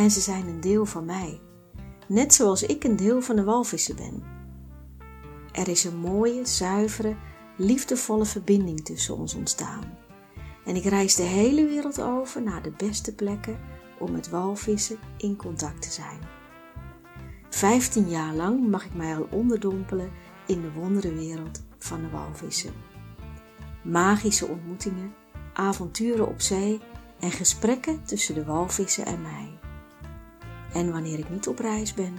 en ze zijn een deel van mij, net zoals ik een deel van de walvissen ben. Er is een mooie, zuivere, liefdevolle verbinding tussen ons ontstaan. En ik reis de hele wereld over naar de beste plekken om met walvissen in contact te zijn. Vijftien jaar lang mag ik mij al onderdompelen in de wonderenwereld van de walvissen. Magische ontmoetingen, avonturen op zee en gesprekken tussen de walvissen en mij. En wanneer ik niet op reis ben,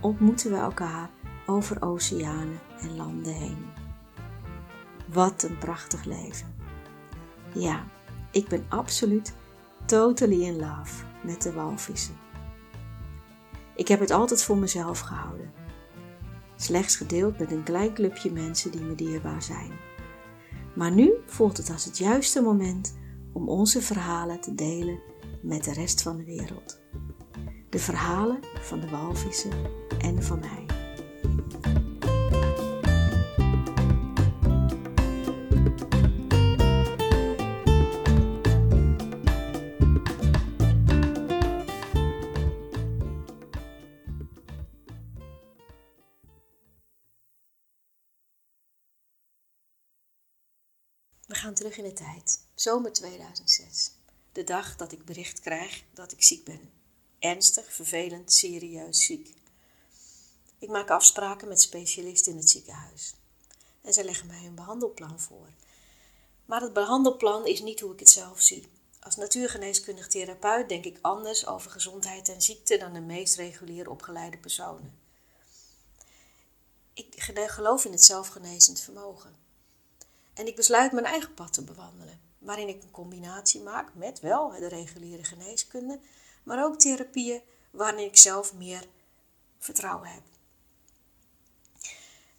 ontmoeten we elkaar over oceanen en landen heen. Wat een prachtig leven. Ja, ik ben absoluut totally in love met de walvissen. Ik heb het altijd voor mezelf gehouden. Slechts gedeeld met een klein clubje mensen die me dierbaar zijn. Maar nu voelt het als het juiste moment om onze verhalen te delen met de rest van de wereld. De verhalen van de walvissen en van mij. We gaan terug in de tijd, zomer 2006. De dag dat ik bericht krijg dat ik ziek ben. Ernstig, vervelend, serieus ziek. Ik maak afspraken met specialisten in het ziekenhuis. En zij leggen mij een behandelplan voor. Maar het behandelplan is niet hoe ik het zelf zie. Als natuurgeneeskundig therapeut denk ik anders over gezondheid en ziekte dan de meest regulier opgeleide personen. Ik geloof in het zelfgenezend vermogen. En ik besluit mijn eigen pad te bewandelen, waarin ik een combinatie maak met wel de reguliere geneeskunde, maar ook therapieën waarin ik zelf meer vertrouwen heb.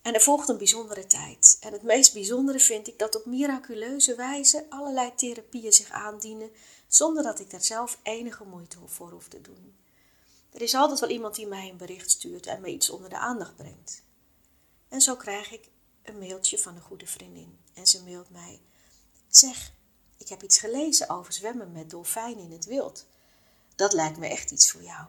En er volgt een bijzondere tijd. En het meest bijzondere vind ik dat op miraculeuze wijze allerlei therapieën zich aandienen, zonder dat ik daar zelf enige moeite voor hoef te doen. Er is altijd wel iemand die mij een bericht stuurt en me iets onder de aandacht brengt. En zo krijg ik een mailtje van een goede vriendin. En ze mailt mij: Zeg, ik heb iets gelezen over zwemmen met dolfijnen in het wild. Dat lijkt me echt iets voor jou.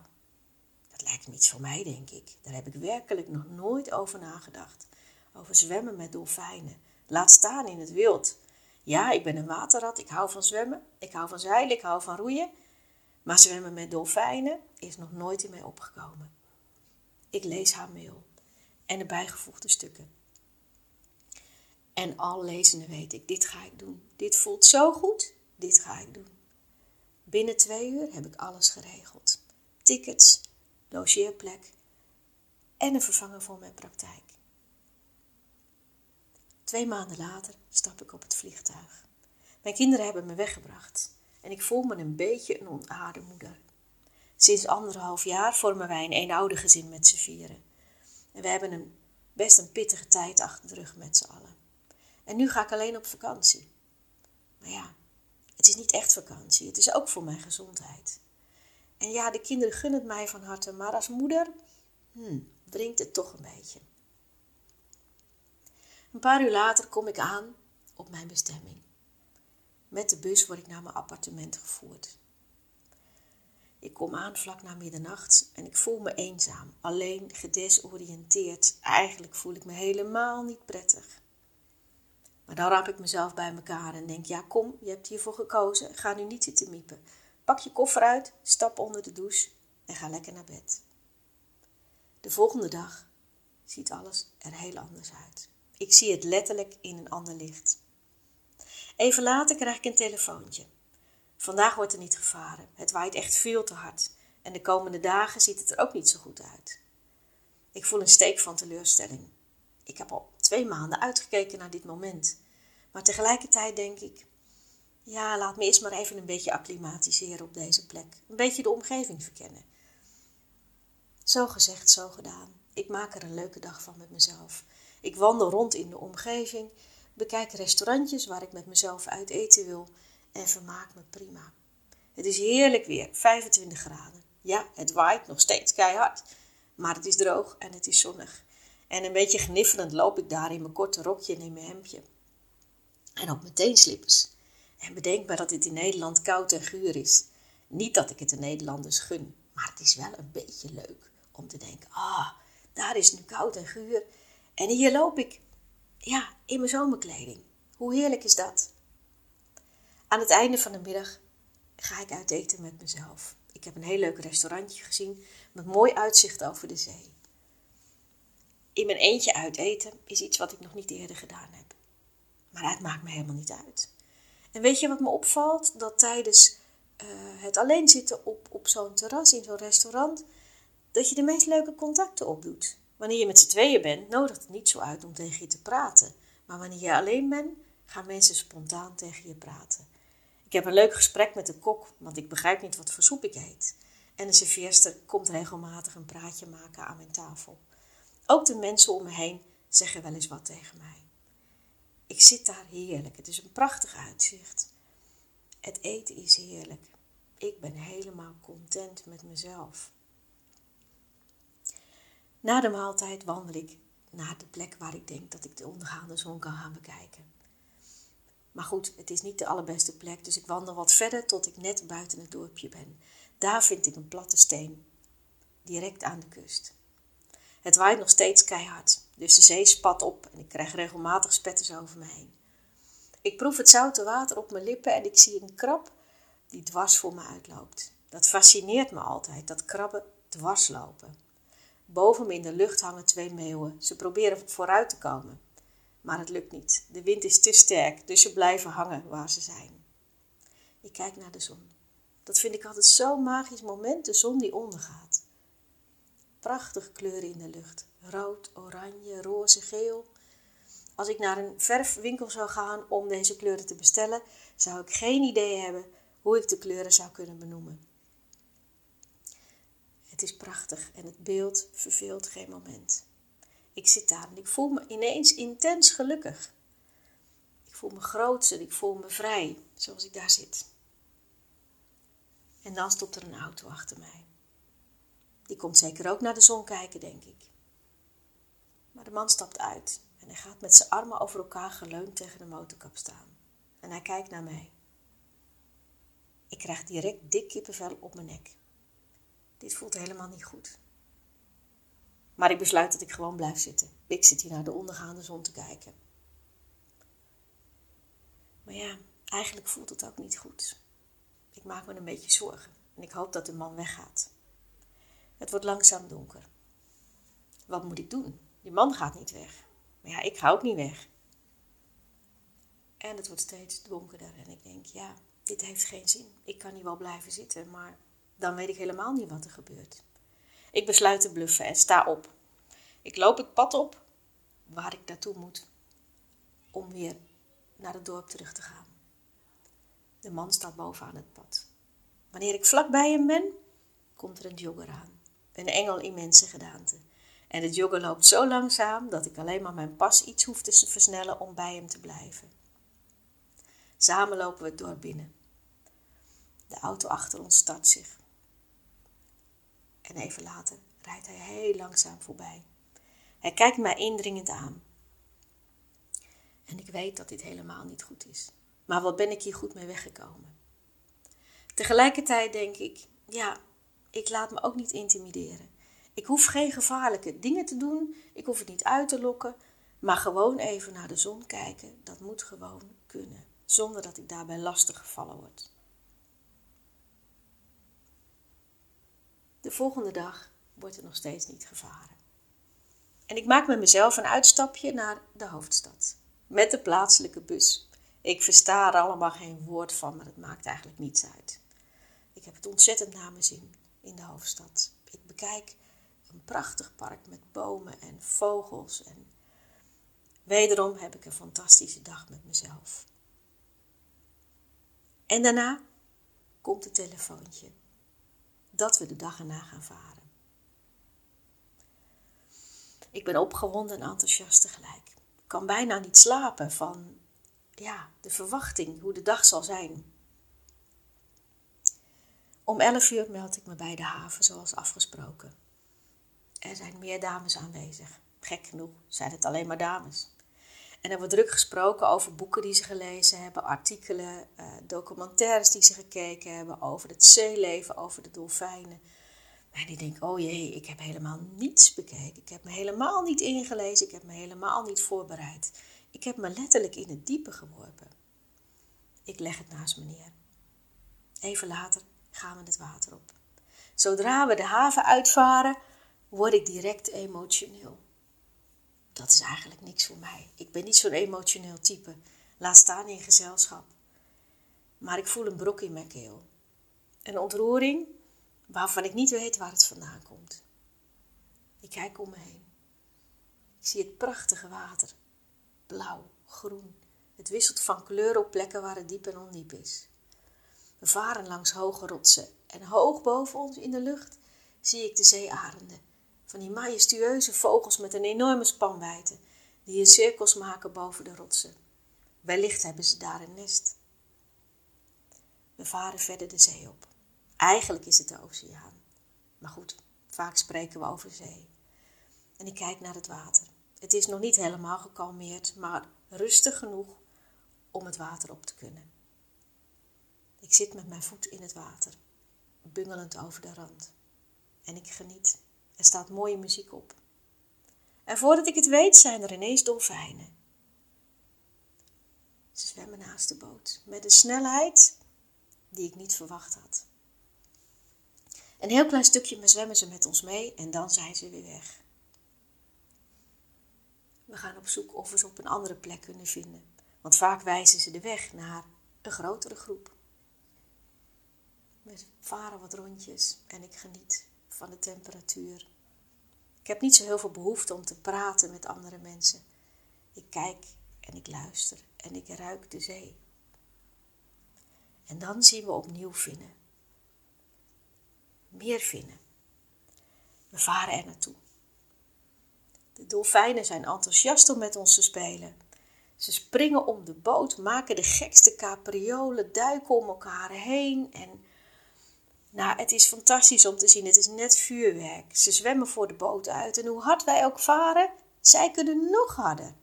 Dat lijkt me iets voor mij, denk ik. Daar heb ik werkelijk nog nooit over nagedacht. Over zwemmen met dolfijnen. Laat staan in het wild. Ja, ik ben een waterrat, ik hou van zwemmen, ik hou van zeilen, ik hou van roeien. Maar zwemmen met dolfijnen is nog nooit in mij opgekomen. Ik lees haar mail en de bijgevoegde stukken. En al lezende weet ik, dit ga ik doen. Dit voelt zo goed, dit ga ik doen. Binnen twee uur heb ik alles geregeld. Tickets, logeerplek en een vervanger voor mijn praktijk. Twee maanden later stap ik op het vliegtuig. Mijn kinderen hebben me weggebracht en ik voel me een beetje een onaarde moeder. Sinds anderhalf jaar vormen wij een eenoude gezin met z'n vieren. En we hebben een, best een pittige tijd achter de rug met z'n allen. En nu ga ik alleen op vakantie. Maar ja, het is niet echt vakantie. Het is ook voor mijn gezondheid. En ja, de kinderen gunnen het mij van harte, maar als moeder hmm, wringt het toch een beetje. Een paar uur later kom ik aan op mijn bestemming. Met de bus word ik naar mijn appartement gevoerd. Ik kom aan vlak na middernacht en ik voel me eenzaam, alleen, gedesoriënteerd. Eigenlijk voel ik me helemaal niet prettig. Maar dan raap ik mezelf bij elkaar en denk: ja, kom, je hebt hiervoor gekozen. Ga nu niet zitten miepen. Pak je koffer uit, stap onder de douche en ga lekker naar bed. De volgende dag ziet alles er heel anders uit. Ik zie het letterlijk in een ander licht. Even later krijg ik een telefoontje. Vandaag wordt er niet gevaren. Het waait echt veel te hard. En de komende dagen ziet het er ook niet zo goed uit. Ik voel een steek van teleurstelling. Ik heb al twee maanden uitgekeken naar dit moment. Maar tegelijkertijd denk ik, ja, laat me eerst maar even een beetje acclimatiseren op deze plek. Een beetje de omgeving verkennen. Zo gezegd, zo gedaan. Ik maak er een leuke dag van met mezelf. Ik wandel rond in de omgeving, bekijk restaurantjes waar ik met mezelf uit eten wil en vermaak me prima. Het is heerlijk weer, 25 graden. Ja, het waait nog steeds keihard, maar het is droog en het is zonnig. En een beetje gniffelend loop ik daar in mijn korte rokje en in mijn hemdje. En op mijn teenslippers. En bedenk maar dat dit in Nederland koud en guur is. Niet dat ik het de Nederlanders gun, maar het is wel een beetje leuk om te denken: ah, daar is nu koud en guur. En hier loop ik, ja, in mijn zomerkleding. Hoe heerlijk is dat? Aan het einde van de middag ga ik uit eten met mezelf. Ik heb een heel leuk restaurantje gezien met mooi uitzicht over de zee. In mijn eentje uit eten is iets wat ik nog niet eerder gedaan heb. Maar het maakt me helemaal niet uit. En weet je wat me opvalt? Dat tijdens uh, het alleen zitten op, op zo'n terras in zo'n restaurant, dat je de meest leuke contacten opdoet. Wanneer je met z'n tweeën bent, nodigt het niet zo uit om tegen je te praten. Maar wanneer je alleen bent, gaan mensen spontaan tegen je praten. Ik heb een leuk gesprek met de kok, want ik begrijp niet wat voor soep ik eet. En de serveerster komt regelmatig een praatje maken aan mijn tafel. Ook de mensen om me heen zeggen wel eens wat tegen mij. Ik zit daar heerlijk. Het is een prachtig uitzicht. Het eten is heerlijk. Ik ben helemaal content met mezelf. Na de maaltijd wandel ik naar de plek waar ik denk dat ik de ondergaande zon kan gaan bekijken. Maar goed, het is niet de allerbeste plek, dus ik wandel wat verder tot ik net buiten het dorpje ben. Daar vind ik een platte steen, direct aan de kust. Het waait nog steeds keihard, dus de zee spat op en ik krijg regelmatig spetters over me heen. Ik proef het zoute water op mijn lippen en ik zie een krab die dwars voor me uitloopt. Dat fascineert me altijd, dat krabben dwars lopen. Boven me in de lucht hangen twee meeuwen. Ze proberen vooruit te komen. Maar het lukt niet. De wind is te sterk, dus ze blijven hangen waar ze zijn. Ik kijk naar de zon. Dat vind ik altijd zo'n magisch moment, de zon die ondergaat. Prachtige kleuren in de lucht. Rood, oranje, roze, geel. Als ik naar een verfwinkel zou gaan om deze kleuren te bestellen, zou ik geen idee hebben hoe ik de kleuren zou kunnen benoemen. Het is prachtig en het beeld verveelt geen moment. Ik zit daar en ik voel me ineens intens gelukkig. Ik voel me groot en ik voel me vrij, zoals ik daar zit. En dan stopt er een auto achter mij. Die komt zeker ook naar de zon kijken, denk ik. Maar de man stapt uit en hij gaat met zijn armen over elkaar geleund tegen de motorkap staan. En hij kijkt naar mij. Ik krijg direct dik kippenvel op mijn nek. Dit voelt helemaal niet goed. Maar ik besluit dat ik gewoon blijf zitten. Ik zit hier naar de ondergaande zon te kijken. Maar ja, eigenlijk voelt het ook niet goed. Ik maak me een beetje zorgen en ik hoop dat de man weggaat. Het wordt langzaam donker. Wat moet ik doen? Die man gaat niet weg. Maar ja, ik ga ook niet weg. En het wordt steeds donkerder en ik denk, ja, dit heeft geen zin. Ik kan hier wel blijven zitten, maar dan weet ik helemaal niet wat er gebeurt. Ik besluit te bluffen en sta op. Ik loop het pad op waar ik naartoe moet om weer naar het dorp terug te gaan. De man staat bovenaan het pad. Wanneer ik vlak bij hem ben, komt er een jogger aan. Een engel in mensengedaante. En de jogger loopt zo langzaam dat ik alleen maar mijn pas iets hoef te versnellen om bij hem te blijven. Samen lopen we het binnen. De auto achter ons start zich. En even later rijdt hij heel langzaam voorbij. Hij kijkt mij indringend aan. En ik weet dat dit helemaal niet goed is. Maar wat ben ik hier goed mee weggekomen? Tegelijkertijd denk ik, ja, ik laat me ook niet intimideren. Ik hoef geen gevaarlijke dingen te doen, ik hoef het niet uit te lokken, maar gewoon even naar de zon kijken, dat moet gewoon kunnen, zonder dat ik daarbij lastig gevallen word. De volgende dag wordt er nog steeds niet gevaren. En ik maak met mezelf een uitstapje naar de hoofdstad. Met de plaatselijke bus. Ik versta er allemaal geen woord van, maar het maakt eigenlijk niets uit. Ik heb het ontzettend naar mijn zin in de hoofdstad. Ik bekijk een prachtig park met bomen en vogels. En wederom heb ik een fantastische dag met mezelf. En daarna komt het telefoontje dat we de dag erna gaan varen. Ik ben opgewonden en enthousiast tegelijk. Ik kan bijna niet slapen van ja, de verwachting, hoe de dag zal zijn. Om 11 uur meld ik me bij de haven zoals afgesproken. Er zijn meer dames aanwezig. Gek genoeg zijn het alleen maar dames. En er wordt druk gesproken over boeken die ze gelezen hebben, artikelen, eh, documentaires die ze gekeken hebben over het zeeleven, over de dolfijnen. En die denken, oh jee, ik heb helemaal niets bekeken. Ik heb me helemaal niet ingelezen. Ik heb me helemaal niet voorbereid. Ik heb me letterlijk in het diepe geworpen. Ik leg het naast me neer. Even later gaan we het water op. Zodra we de haven uitvaren, word ik direct emotioneel. Dat is eigenlijk niks voor mij. Ik ben niet zo'n emotioneel type. Laat staan in gezelschap. Maar ik voel een brok in mijn keel. Een ontroering waarvan ik niet weet waar het vandaan komt. Ik kijk om me heen. Ik zie het prachtige water. Blauw, groen. Het wisselt van kleur op plekken waar het diep en ondiep is. We varen langs hoge rotsen en hoog boven ons in de lucht zie ik de zeearenden. Van die majestueuze vogels met een enorme spanwijdte die in cirkels maken boven de rotsen. Wellicht hebben ze daar een nest. We varen verder de zee op. Eigenlijk is het de oceaan. Maar goed, vaak spreken we over zee. En ik kijk naar het water. Het is nog niet helemaal gekalmeerd, maar rustig genoeg om het water op te kunnen. Ik zit met mijn voet in het water, bungelend over de rand. En ik geniet. Er staat mooie muziek op. En voordat ik het weet, zijn er ineens dolfijnen. Ze zwemmen naast de boot met een snelheid die ik niet verwacht had. Een heel klein stukje zwemmen ze met ons mee en dan zijn ze weer weg. We gaan op zoek of we ze op een andere plek kunnen vinden, want vaak wijzen ze de weg naar een grotere groep. We varen wat rondjes en ik geniet van de temperatuur. Ik heb niet zo heel veel behoefte om te praten met andere mensen. Ik kijk en ik luister en ik ruik de zee. En dan zien we opnieuw vinnen. Meer vinnen. We varen er naartoe. De dolfijnen zijn enthousiast om met ons te spelen. Ze springen om de boot, maken de gekste capriolen, duiken om elkaar heen en nou, het is fantastisch om te zien. Het is net vuurwerk. Ze zwemmen voor de boot uit en hoe hard wij ook varen, zij kunnen nog harder.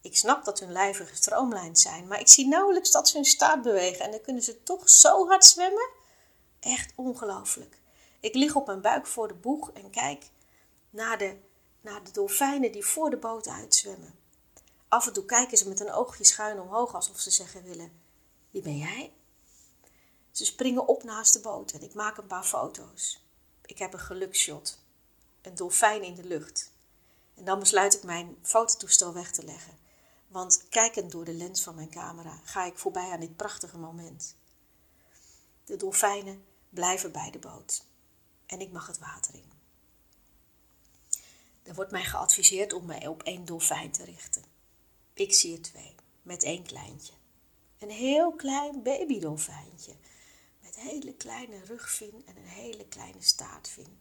Ik snap dat hun lijven gestroomlijnd zijn, maar ik zie nauwelijks dat ze hun staart bewegen en dan kunnen ze toch zo hard zwemmen. Echt ongelooflijk. Ik lig op mijn buik voor de boeg en kijk naar de, naar de dolfijnen die voor de boot uitzwemmen. Af en toe kijken ze met een oogje schuin omhoog alsof ze zeggen willen: Wie ben jij? Ze springen op naast de boot en ik maak een paar foto's. Ik heb een gelukshot. Een dolfijn in de lucht. En dan besluit ik mijn fototoestel weg te leggen. Want kijkend door de lens van mijn camera ga ik voorbij aan dit prachtige moment. De dolfijnen blijven bij de boot. En ik mag het water in. Er wordt mij geadviseerd om mij op één dolfijn te richten. Ik zie er twee, met één kleintje. Een heel klein babydolfijntje hele kleine rugvin en een hele kleine staartvin.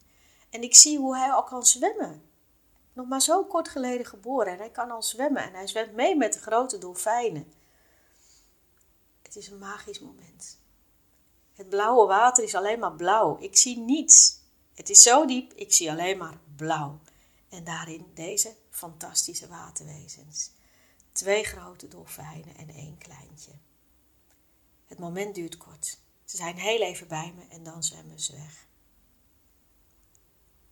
En ik zie hoe hij al kan zwemmen. Nog maar zo kort geleden geboren en hij kan al zwemmen en hij zwemt mee met de grote dolfijnen. Het is een magisch moment. Het blauwe water is alleen maar blauw. Ik zie niets. Het is zo diep, ik zie alleen maar blauw. En daarin deze fantastische waterwezens. Twee grote dolfijnen en één kleintje. Het moment duurt kort. Ze zijn heel even bij me en dan zwemmen ze weg.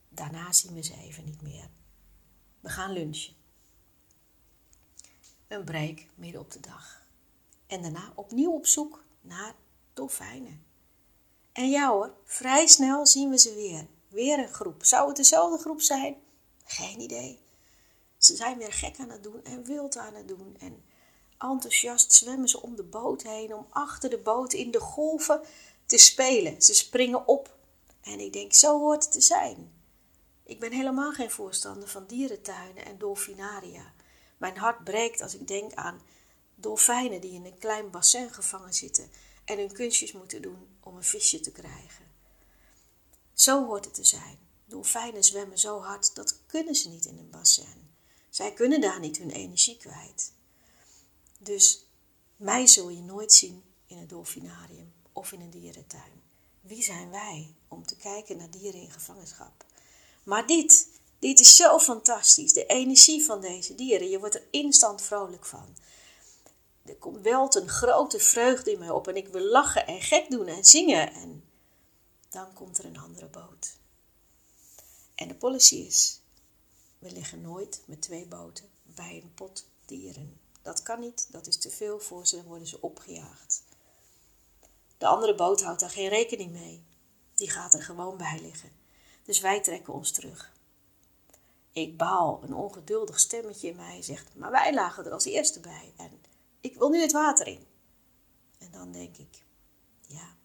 Daarna zien we ze even niet meer. We gaan lunchen. Een break midden op de dag. En daarna opnieuw op zoek naar dolfijnen. En ja hoor, vrij snel zien we ze weer. Weer een groep. Zou het dezelfde groep zijn? Geen idee. Ze zijn weer gek aan het doen en wild aan het doen. En Enthousiast zwemmen ze om de boot heen om achter de boot in de golven te spelen. Ze springen op. En ik denk, zo hoort het te zijn. Ik ben helemaal geen voorstander van dierentuinen en dolfinaria. Mijn hart breekt als ik denk aan dolfijnen die in een klein bassin gevangen zitten en hun kunstjes moeten doen om een visje te krijgen. Zo hoort het te zijn. Dolfijnen zwemmen zo hard, dat kunnen ze niet in een bassin. Zij kunnen daar niet hun energie kwijt. Dus mij zul je nooit zien in een dolfinarium of in een dierentuin. Wie zijn wij om te kijken naar dieren in gevangenschap? Maar dit, dit is zo fantastisch. De energie van deze dieren, je wordt er instant vrolijk van. Er komt wel een grote vreugde in mij op en ik wil lachen en gek doen en zingen. En dan komt er een andere boot. En de politie is, we liggen nooit met twee boten bij een pot dieren. Dat kan niet, dat is te veel voor ze, dan worden ze opgejaagd. De andere boot houdt daar geen rekening mee. Die gaat er gewoon bij liggen. Dus wij trekken ons terug. Ik baal, een ongeduldig stemmetje in mij zegt, maar wij lagen er als eerste bij en ik wil nu het water in. En dan denk ik, ja,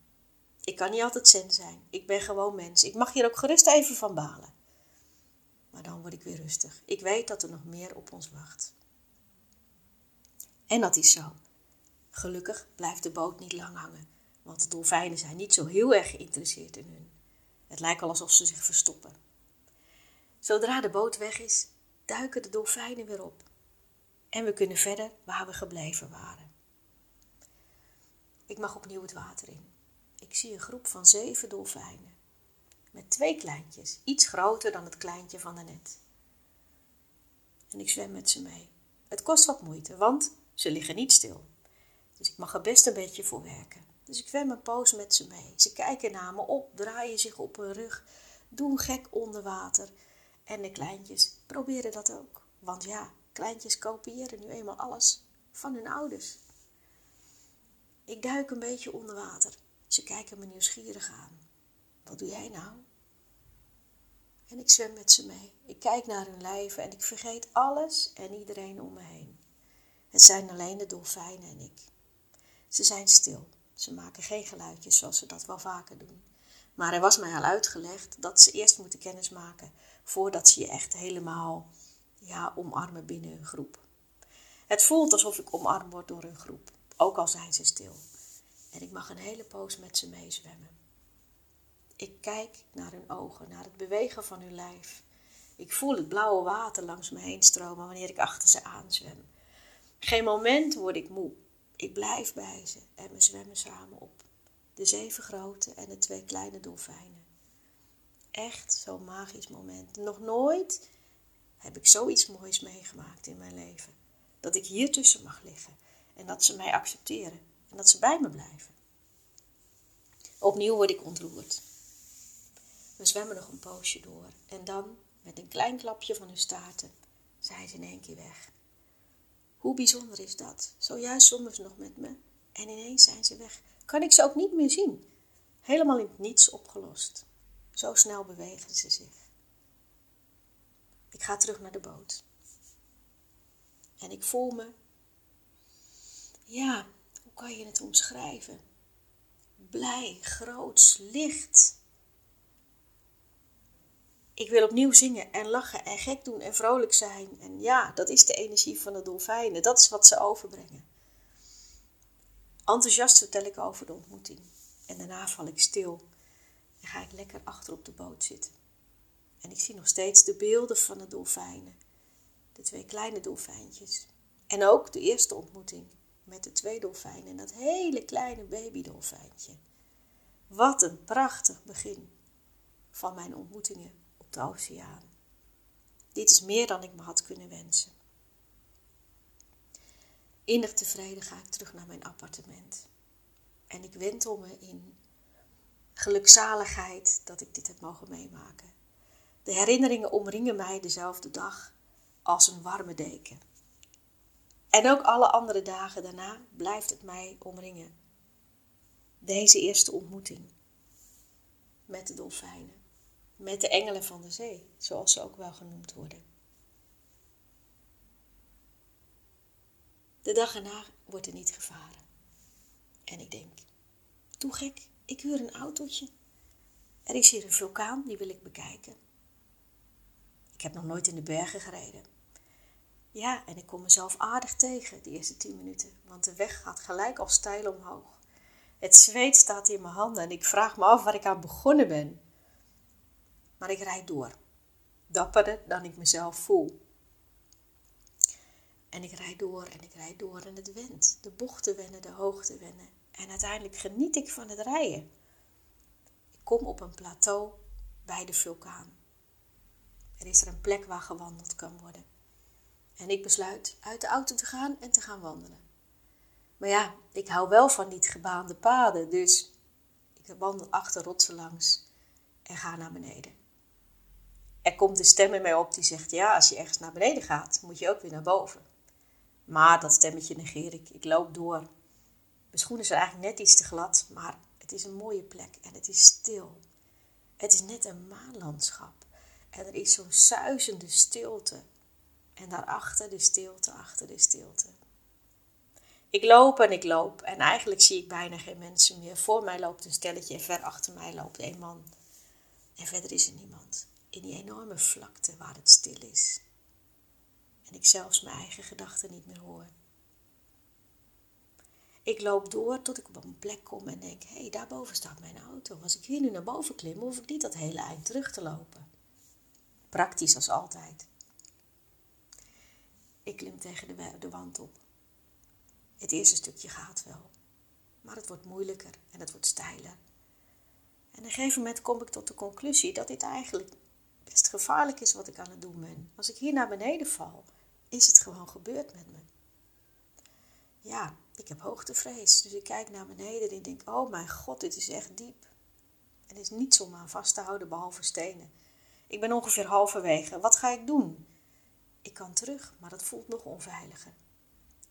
ik kan niet altijd zen zijn. Ik ben gewoon mens. Ik mag hier ook gerust even van balen. Maar dan word ik weer rustig. Ik weet dat er nog meer op ons wacht. En dat is zo. Gelukkig blijft de boot niet lang hangen, want de dolfijnen zijn niet zo heel erg geïnteresseerd in hun. Het lijkt al alsof ze zich verstoppen. Zodra de boot weg is, duiken de dolfijnen weer op. En we kunnen verder waar we gebleven waren. Ik mag opnieuw het water in. Ik zie een groep van zeven dolfijnen. Met twee kleintjes, iets groter dan het kleintje van daarnet. En ik zwem met ze mee. Het kost wat moeite, want ze liggen niet stil. Dus ik mag er best een beetje voor werken. Dus ik zwem een poos met ze mee. Ze kijken naar me op, draaien zich op hun rug, doen gek onder water. En de kleintjes proberen dat ook. Want ja, kleintjes kopiëren nu eenmaal alles van hun ouders. Ik duik een beetje onder water. Ze kijken me nieuwsgierig aan. Wat doe jij nou? En ik zwem met ze mee. Ik kijk naar hun lijven en ik vergeet alles en iedereen om me heen. Het zijn alleen de dolfijnen en ik. Ze zijn stil. Ze maken geen geluidjes zoals ze dat wel vaker doen. Maar er was mij al uitgelegd dat ze eerst moeten kennismaken voordat ze je echt helemaal ja, omarmen binnen hun groep. Het voelt alsof ik omarmd word door hun groep, ook al zijn ze stil. En ik mag een hele poos met ze meezwemmen. Ik kijk naar hun ogen, naar het bewegen van hun lijf. Ik voel het blauwe water langs me heen stromen wanneer ik achter ze aanzwem. Geen moment word ik moe. Ik blijf bij ze en we zwemmen samen op. De zeven grote en de twee kleine dolfijnen. Echt zo'n magisch moment. Nog nooit heb ik zoiets moois meegemaakt in mijn leven. Dat ik hier tussen mag liggen en dat ze mij accepteren en dat ze bij me blijven. Opnieuw word ik ontroerd. We zwemmen nog een poosje door en dan, met een klein klapje van hun staarten, zijn ze in één keer weg. Hoe bijzonder is dat? Zojuist ze nog met me en ineens zijn ze weg. Kan ik ze ook niet meer zien? Helemaal in het niets opgelost. Zo snel bewegen ze zich. Ik ga terug naar de boot. En ik voel me, ja, hoe kan je het omschrijven? Blij, groots, licht. Ik wil opnieuw zingen en lachen en gek doen en vrolijk zijn. En ja, dat is de energie van de dolfijnen. Dat is wat ze overbrengen. Enthousiast vertel ik over de ontmoeting. En daarna val ik stil en ga ik lekker achter op de boot zitten. En ik zie nog steeds de beelden van de dolfijnen. De twee kleine dolfijntjes. En ook de eerste ontmoeting met de twee dolfijnen en dat hele kleine babydolfijntje. Wat een prachtig begin van mijn ontmoetingen de oceaan. Dit is meer dan ik me had kunnen wensen. Innig tevreden ga ik terug naar mijn appartement. En ik wentel me in gelukzaligheid dat ik dit heb mogen meemaken. De herinneringen omringen mij dezelfde dag als een warme deken. En ook alle andere dagen daarna blijft het mij omringen. Deze eerste ontmoeting met de dolfijnen, met de engelen van de zee, zoals ze ook wel genoemd worden. De dag erna wordt er niet gevaren. En ik denk, doe gek, ik huur een autootje. Er is hier een vulkaan, die wil ik bekijken. Ik heb nog nooit in de bergen gereden. Ja, en ik kom mezelf aardig tegen de eerste tien minuten, want de weg gaat gelijk al steil omhoog. Het zweet staat in mijn handen en ik vraag me af waar ik aan begonnen ben. Maar ik rijd door. Dapperder dan ik mezelf voel. En ik rijd door en ik rijd door en het went. De bochten wennen, de hoogte wennen. En uiteindelijk geniet ik van het rijden. Ik kom op een plateau bij de vulkaan. Er is er een plek waar gewandeld kan worden. En ik besluit uit de auto te gaan en te gaan wandelen. Maar ja, ik hou wel van niet gebaande paden, dus ik wandel achter rotsen langs en ga naar beneden. Er komt een stem in mij op die zegt: Ja, als je ergens naar beneden gaat, moet je ook weer naar boven. Maar dat stemmetje negeer ik. Ik loop door. Mijn schoenen zijn eigenlijk net iets te glad, maar het is een mooie plek en het is stil. Het is net een maanlandschap. En er is zo'n suizende stilte. En daarachter de stilte, achter de stilte. Ik loop en ik loop en eigenlijk zie ik bijna geen mensen meer. Voor mij loopt een stelletje en ver achter mij loopt een man. En verder is er niemand. In die enorme vlakte waar het stil is. En ik zelfs mijn eigen gedachten niet meer hoor. Ik loop door tot ik op een plek kom en denk: hé, hey, daarboven staat mijn auto. Als ik hier nu naar boven klim, hoef ik niet dat hele eind terug te lopen. Praktisch als altijd. Ik klim tegen de, de wand op. Het eerste stukje gaat wel, maar het wordt moeilijker en het wordt steiler. En op een gegeven moment kom ik tot de conclusie dat dit eigenlijk best gevaarlijk is wat ik aan het doen ben. Als ik hier naar beneden val, is het gewoon gebeurd met me. Ja, ik heb hoogtevrees, dus ik kijk naar beneden en ik denk, oh mijn god, dit is echt diep. Er is niets om aan vast te houden behalve stenen. Ik ben ongeveer halverwege. Wat ga ik doen? Ik kan terug, maar dat voelt nog onveiliger.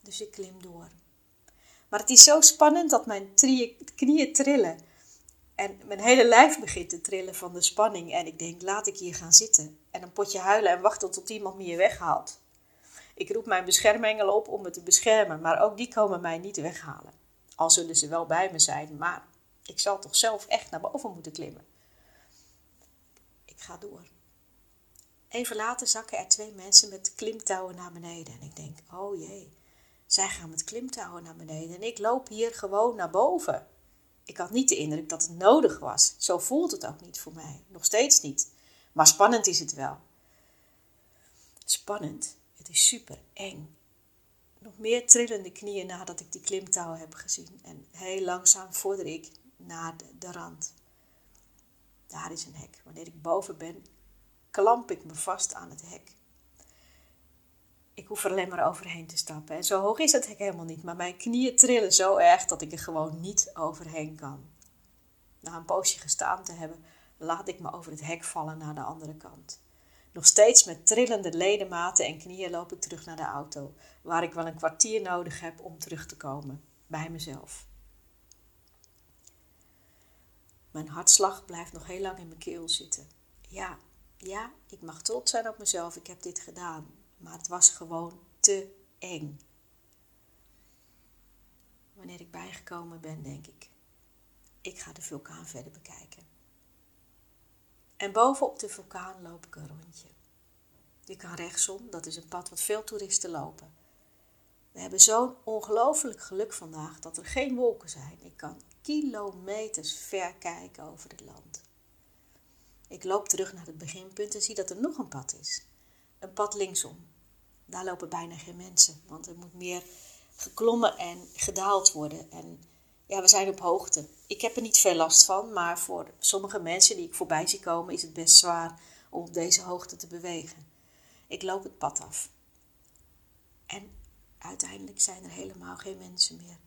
Dus ik klim door. Maar het is zo spannend dat mijn knieën trillen. En mijn hele lijf begint te trillen van de spanning. En ik denk, laat ik hier gaan zitten. En een potje huilen en wachten tot iemand me hier weghaalt. Ik roep mijn beschermengelen op om me te beschermen. Maar ook die komen mij niet weghalen. Al zullen ze wel bij me zijn. Maar ik zal toch zelf echt naar boven moeten klimmen. Ik ga door. Even later zakken er twee mensen met klimtouwen naar beneden. En ik denk, oh jee, zij gaan met klimtouwen naar beneden. En ik loop hier gewoon naar boven. Ik had niet de indruk dat het nodig was. Zo voelt het ook niet voor mij. Nog steeds niet. Maar spannend is het wel. Spannend. Het is super eng. Nog meer trillende knieën nadat ik die klimtouwen heb gezien. En heel langzaam vorder ik naar de, de rand. Daar is een hek. Wanneer ik boven ben, klamp ik me vast aan het hek. Ik hoef er alleen maar overheen te stappen. En zo hoog is het hek helemaal niet, maar mijn knieën trillen zo erg dat ik er gewoon niet overheen kan. Na een poosje gestaan te hebben, laat ik me over het hek vallen naar de andere kant. Nog steeds met trillende ledematen en knieën loop ik terug naar de auto, waar ik wel een kwartier nodig heb om terug te komen, bij mezelf. Mijn hartslag blijft nog heel lang in mijn keel zitten. Ja, ja, ik mag trots zijn op mezelf, ik heb dit gedaan. Maar het was gewoon te eng. Wanneer ik bijgekomen ben, denk ik, ik ga de vulkaan verder bekijken. En bovenop de vulkaan loop ik een rondje. Je kan rechtsom, dat is een pad wat veel toeristen lopen. We hebben zo'n ongelooflijk geluk vandaag dat er geen wolken zijn. Ik kan kilometers ver kijken over het land. Ik loop terug naar het beginpunt en zie dat er nog een pad is. Een pad linksom. Daar lopen bijna geen mensen, want er moet meer geklommen en gedaald worden. En ja, we zijn op hoogte. Ik heb er niet veel last van, maar voor sommige mensen die ik voorbij zie komen is het best zwaar om op deze hoogte te bewegen. Ik loop het pad af. En uiteindelijk zijn er helemaal geen mensen meer.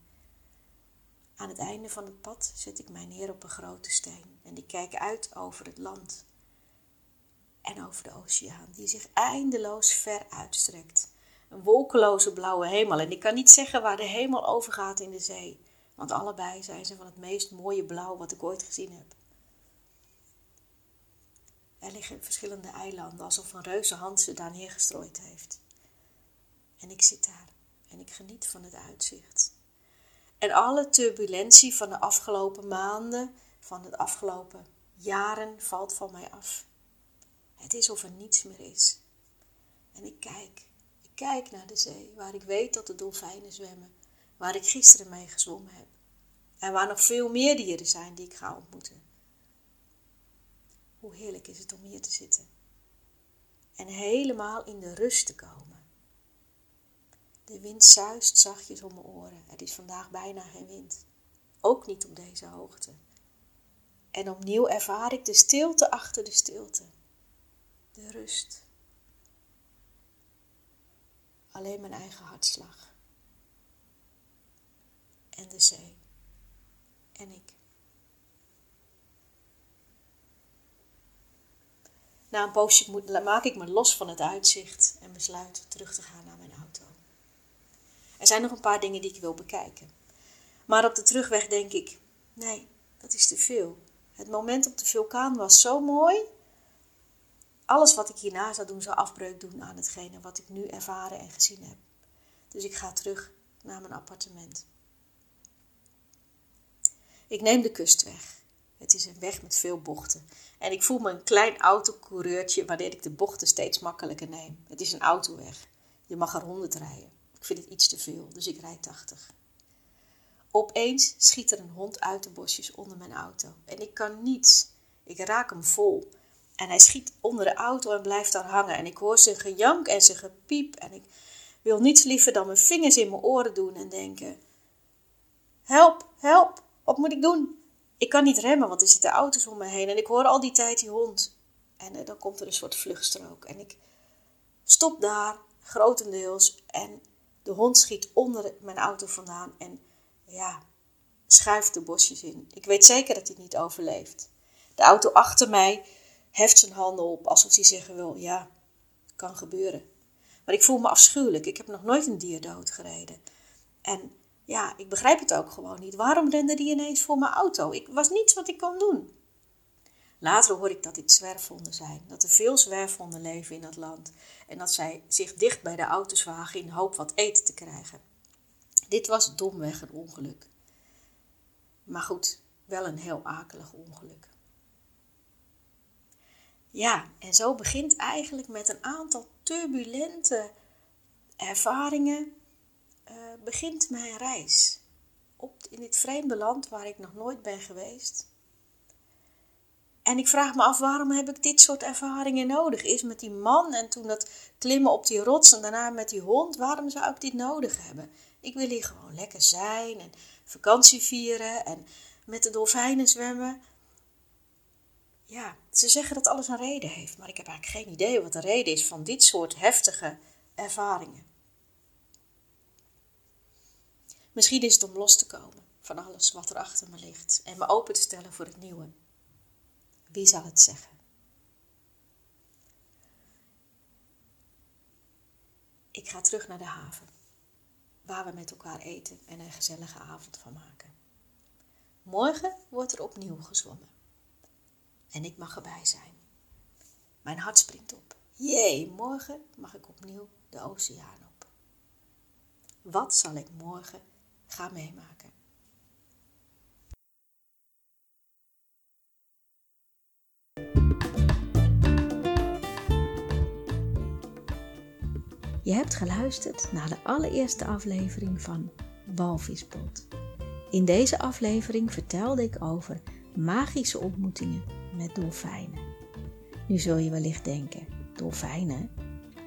Aan het einde van het pad zet ik mij neer op een grote steen en die kijk uit over het land en over de oceaan, die zich eindeloos ver uitstrekt. Een wolkeloze blauwe hemel en ik kan niet zeggen waar de hemel overgaat in de zee, want allebei zijn ze van het meest mooie blauw wat ik ooit gezien heb. Er liggen verschillende eilanden, alsof een reuze hand ze daar neergestrooid heeft. En ik zit daar en ik geniet van het uitzicht. En alle turbulentie van de afgelopen maanden, van de afgelopen jaren valt van mij af. Het is of er niets meer is. En ik kijk, ik kijk naar de zee, waar ik weet dat de dolfijnen zwemmen, waar ik gisteren mee gezwommen heb. En waar nog veel meer dieren zijn die ik ga ontmoeten. Hoe heerlijk is het om hier te zitten. En helemaal in de rust te komen. De wind zuist zachtjes om mijn oren. Het is vandaag bijna geen wind. Ook niet op deze hoogte. En opnieuw ervaar ik de stilte achter de stilte. De rust. Alleen mijn eigen hartslag. En de zee. En ik. Na een poosje maak ik me los van het uitzicht en besluit terug te gaan naar mijn auto. Er zijn nog een paar dingen die ik wil bekijken. Maar op de terugweg denk ik: nee, dat is te veel. Het moment op de vulkaan was zo mooi. Alles wat ik hierna zou doen, zou afbreuk doen aan hetgene wat ik nu ervaren en gezien heb. Dus ik ga terug naar mijn appartement. Ik neem de kustweg. Het is een weg met veel bochten. En ik voel me een klein autocoureurtje wanneer ik de bochten steeds makkelijker neem. Het is een autoweg. Je mag er 100 rijden. Ik vind het iets te veel, dus ik rijd 80. Opeens schiet er een hond uit de bosjes onder mijn auto. En ik kan niets. Ik raak hem vol. En hij schiet onder de auto en blijft daar hangen. En ik hoor zijn gejank en zijn gepiep. En ik wil niets liever dan mijn vingers in mijn oren doen en denken: Help, help, wat moet ik doen? Ik kan niet remmen, want er zitten auto's om me heen. En ik hoor al die tijd die hond. En uh, dan komt er een soort vluchtstrook. En ik stop daar, grotendeels. En de hond schiet onder mijn auto vandaan. En ja, schuift de bosjes in. Ik weet zeker dat hij niet overleeft. De auto achter mij heft zijn handen op alsof hij zeggen wil: ja, kan gebeuren. Maar ik voel me afschuwelijk. Ik heb nog nooit een dier doodgereden. En ja, ik begrijp het ook gewoon niet. Waarom rende die ineens voor mijn auto? Ik was niets wat ik kon doen. Later hoor ik dat dit zwerfhonden zijn. Dat er veel zwerfhonden leven in dat land. En dat zij zich dicht bij de auto's wagen in hoop wat eten te krijgen. Dit was domweg een ongeluk. Maar goed, wel een heel akelig ongeluk. Ja, en zo begint eigenlijk met een aantal turbulente ervaringen, uh, begint mijn reis. Op, in dit vreemde land waar ik nog nooit ben geweest. En ik vraag me af, waarom heb ik dit soort ervaringen nodig? Is met die man en toen dat klimmen op die rots en daarna met die hond, waarom zou ik dit nodig hebben? Ik wil hier gewoon lekker zijn en vakantie vieren en met de dolfijnen zwemmen. Ja, ze zeggen dat alles een reden heeft, maar ik heb eigenlijk geen idee wat de reden is van dit soort heftige ervaringen. Misschien is het om los te komen van alles wat er achter me ligt en me open te stellen voor het nieuwe. Wie zal het zeggen? Ik ga terug naar de haven waar we met elkaar eten en een gezellige avond van maken. Morgen wordt er opnieuw gezwommen. En ik mag erbij zijn. Mijn hart springt op. Jee, morgen mag ik opnieuw de oceaan op. Wat zal ik morgen gaan meemaken? Je hebt geluisterd naar de allereerste aflevering van Walvispot. In deze aflevering vertelde ik over magische ontmoetingen met dolfijnen. Nu zul je wellicht denken: dolfijnen?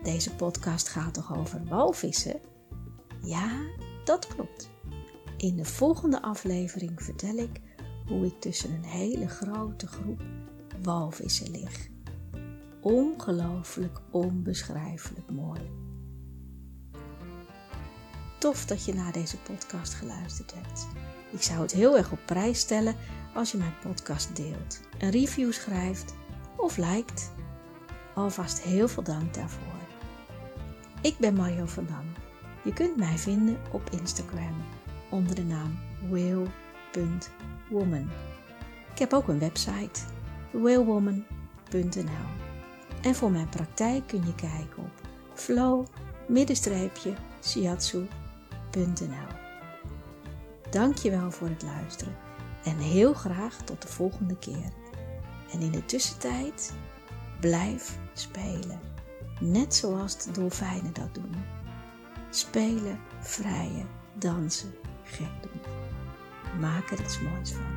Deze podcast gaat toch over walvissen? Ja, dat klopt. In de volgende aflevering vertel ik hoe ik tussen een hele grote groep walvissen lig. Ongelooflijk onbeschrijfelijk mooi. Tof dat je naar deze podcast geluisterd hebt. Ik zou het heel erg op prijs stellen als je mijn podcast deelt, een review schrijft of liked. Alvast heel veel dank daarvoor. Ik ben Mario van Dam. Je kunt mij vinden op Instagram onder de naam whale.woman. Ik heb ook een website, whalewoman.nl. En voor mijn praktijk kun je kijken op flow-shiatsu.nl. Dank je wel voor het luisteren en heel graag tot de volgende keer. En in de tussentijd blijf spelen, net zoals de dolfijnen dat doen. Spelen, vrijen, dansen, gek doen. maak er iets moois van.